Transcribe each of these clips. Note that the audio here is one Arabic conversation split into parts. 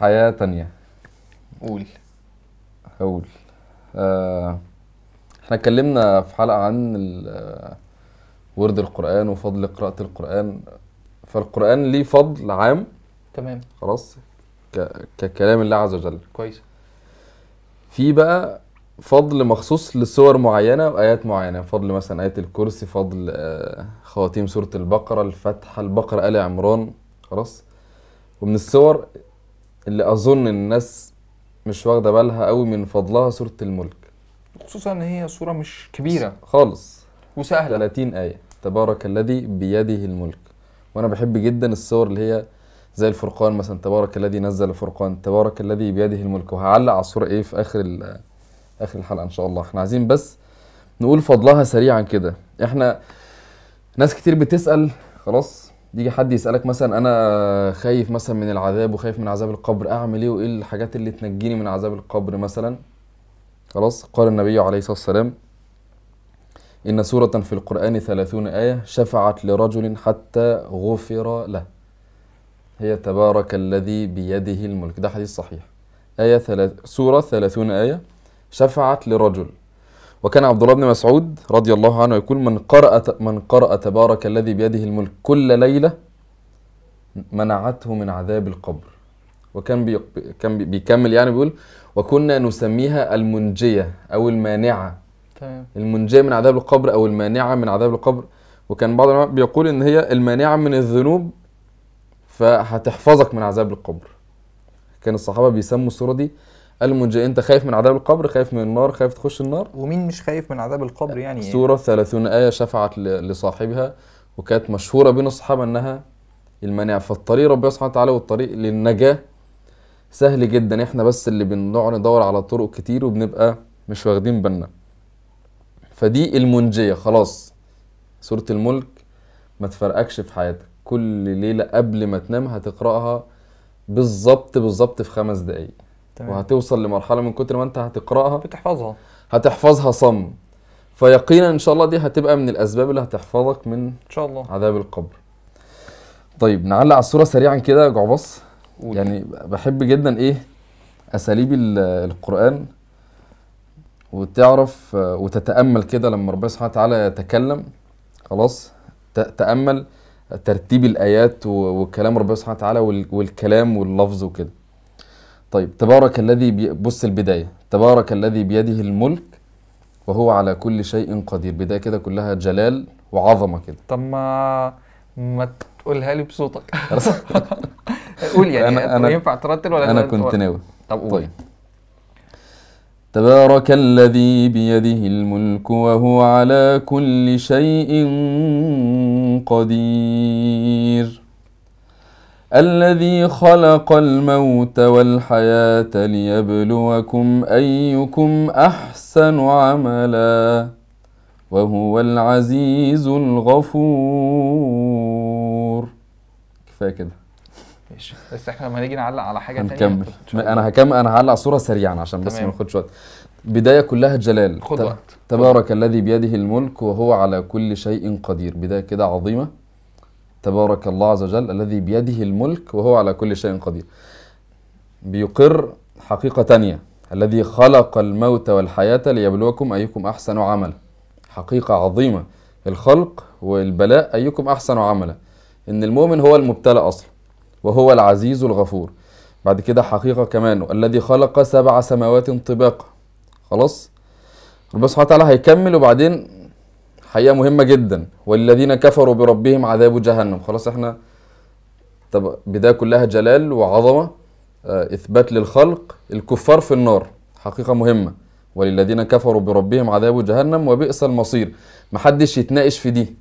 حياة تانية. قول. هقول. آه إحنا اتكلمنا في حلقة عن ال- آه، ورد القرآن وفضل قراءة القرآن. فالقرآن ليه فضل عام. تمام. خلاص. ك- ككلام الله عز وجل. كويس. في بقى فضل مخصوص لصور معينة وآيات معينة. فضل مثلا آية الكرسي فضل آه، خواتيم سورة البقرة الفتحة البقرة آل عمران. خلاص. ومن الصور اللي أظن الناس مش واخدة بالها قوي من فضلها سورة الملك. خصوصا إن هي صورة مش كبيرة. خالص. وسهلة. 30 آية. تبارك الذي بيده الملك. وأنا بحب جدا الصور اللي هي زي الفرقان مثلا. تبارك الذي نزل الفرقان. تبارك الذي بيده الملك. وهعلق على الصورة إيه في آخر ال- آخر الحلقة إن شاء الله. إحنا عايزين بس نقول فضلها سريعا كده. إحنا ناس كتير بتسأل. خلاص. يجي حد يسألك مثلا أنا خايف مثلا من العذاب وخايف من عذاب القبر أعمل إيه وإيه الحاجات اللي تنجيني من عذاب القبر مثلا؟ خلاص قال النبي عليه الصلاة والسلام إن سورة في القرآن ثلاثون آية شفعت لرجل حتى غفر له. هي تبارك الذي بيده الملك. ده حديث صحيح. آية ثلاث سورة ثلاثون آية شفعت لرجل وكان عبد الله بن مسعود رضي الله عنه يقول من قرأ من قرأ تبارك الذي بيده الملك كل ليلة منعته من عذاب القبر. وكان بي كان بي- بيكمل يعني بيقول وكنا نسميها المنجية أو المانعة. تمام. المنجية من عذاب القبر أو المانعة من عذاب القبر. وكان بعض العلماء بيقول إن هي المانعة من الذنوب فهتحفظك من عذاب القبر. كان الصحابة بيسموا السورة دي المنجية أنت خايف من عذاب القبر؟ خايف من النار؟ خايف تخش النار؟ ومين مش خايف من عذاب القبر يعني؟ سورة 30 آية شفعت لصاحبها وكانت مشهورة بين الصحابة إنها المانعة فالطريق ربنا سبحانه وتعالى والطريق للنجاة سهل جدا. إحنا بس اللي بنقعد ندور على طرق كتير وبنبقى مش واخدين بالنا. فدي المنجية. خلاص سورة الملك ما تفرقكش في حياتك. كل ليلة قبل ما تنام هتقرأها بالظبط بالظبط في خمس دقايق. تمام. وهتوصل لمرحلة من كتر ما انت هتقرأها بتحفظها. هتحفظها صم. فيقينا إن شاء الله دي هتبقى من الأسباب اللي هتحفظك من إن شاء الله. عذاب القبر. طيب نعلق على الصورة سريعا كده يا جعبص. يعني بحب جدا إيه؟ أساليب ال- القرآن. وتعرف وتتأمل كده لما ربنا سبحانه وتعالى يتكلم. خلاص؟ ت- تأمل ترتيب الآيات و- وكلام ربنا سبحانه وتعالى وال- والكلام واللفظ وكده. طيب تبارك الذي بي... بص البداية. تبارك الذي بيده الملك وهو على كل شيء قدير. بداية كده كلها جلال وعظمة كده. طب ما ما تقولها لي بصوتك. قول يعني أنا- أنا- ينفع ترتل ولا ولا- كنت ناوي. طب قول. طيب. تبارك الذي بيده الملك وهو على كل شيء قدير. الذي خلق الموت والحياة ليبلوكم أيكم أحسن عملا وهو العزيز الغفور. كفاية كده. ماشي. بس إحنا لما نيجي نعلق على حاجة تانية هنكمل. أنا هكمل. أنا هعلق صورة سريعا عشان بس. ما ناخدش وقت. بداية كلها جلال. خد وقت. تبارك الذي بيده الملك وهو على كل شيء قدير. بداية كده عظيمة. تبارك الله عز وجل الذي بيده الملك وهو على كل شيء قدير. بيقر حقيقة تانية الذي خلق الموت والحياة ليبلوكم أيكم أحسن عملا. حقيقة عظيمة الخلق والبلاء أيكم أحسن عملا. إن المؤمن هو المبتلى أصلا وهو العزيز الغفور. بعد كده حقيقة كمان الذي خلق سبع سماوات طباقا. خلاص؟ ربنا سبحانه وتعالى هيكمل وبعدين حقيقة مهمة جدا. والذين كفروا بربهم عذاب جهنم. خلاص إحنا طب بداية كلها جلال وعظمة. آه، إثبات للخلق. الكفار في النار. حقيقة مهمة. وللذين كفروا بربهم عذاب جهنم وبئس المصير. محدش يتناقش في دي.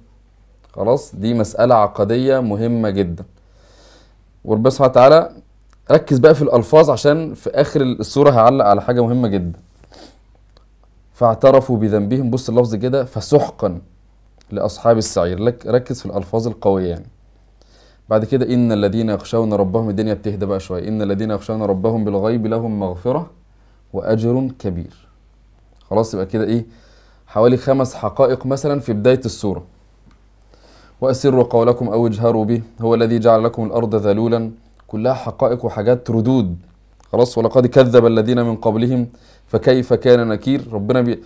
خلاص دي مسألة عقدية مهمة جدا. وربنا سبحانه وتعالى ركز بقى في الألفاظ عشان في آخر السورة هعلق على حاجة مهمة جدا. فاعترفوا بذنبهم. بص اللفظ كده فسحقا لأصحاب السعير. لك ركز في الألفاظ القوية يعني. بعد كده إن الذين يخشون ربهم الدنيا بتهدى بقى شوية. إن الذين يخشون ربهم بالغيب لهم مغفرة وأجر كبير. خلاص يبقى كده إيه؟ حوالي خمس حقائق مثلا في بداية السورة. وأسروا قولكم أو اجهروا به. هو الذي جعل لكم الأرض ذلولا. كلها حقائق وحاجات ردود. خلاص ولقد كذب الذين من قبلهم فكيف كان نكير؟ ربنا بي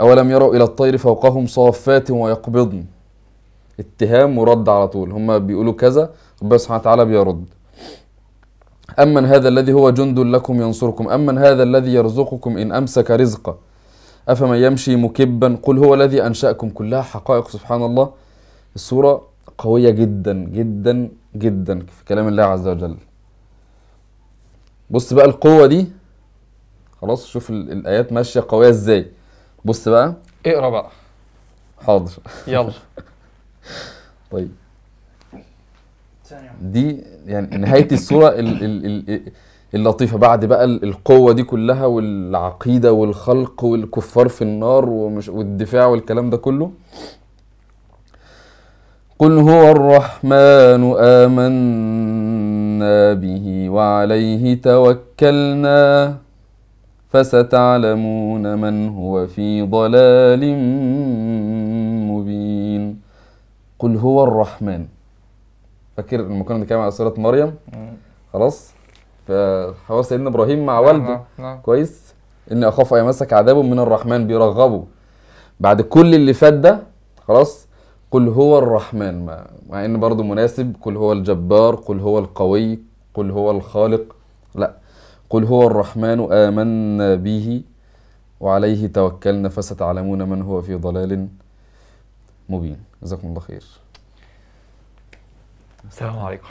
أولم يروا إلى الطير فوقهم صافات ويقبضن. اتهام ورد على طول. هم بيقولوا كذا ربنا سبحانه وتعالى بيرد. أمن هذا الذي هو جند لكم ينصركم. أمن هذا الذي يرزقكم إن أمسك رزقه. أفمن يمشي مكبا؟ قل هو الذي أنشأكم. كلها حقائق سبحان الله. السورة قوية جدا جدا جدا في كلام الله عز وجل. بص بقى القوة دي. خلاص شوف ال- الآيات ماشية قوية إزاي. بص بقى. اقرأ بقى. حاضر. يلا. طيب. دي يعني نهاية السورة ال ال ال اللطيفة. بعد بقى ال- القوة دي كلها والعقيدة والخلق والكفار في النار ومش والدفاع والكلام ده كله. قل هو الرحمن آمنا به وعليه توكلنا. فستعلمون من هو في ضلال مبين. قل هو الرحمن. فاكر لما كنا بنتكلم على سورة مريم. خلاص. فحوار سيدنا إبراهيم مع والده. نعم، نعم. كويس. إني أخاف أن يمسك عذاب من الرحمن بيرغبوا بعد كل اللي فات ده خلاص. قل هو الرحمن. مع, مع إن برضه مناسب. قل هو الجبار. قل هو القوي. قل هو الخالق. لا. قل هو الرحمن آمنا به وعليه توكلنا فستعلمون من هو في ضلال مبين. جزاكم الله خير السلام عليكم.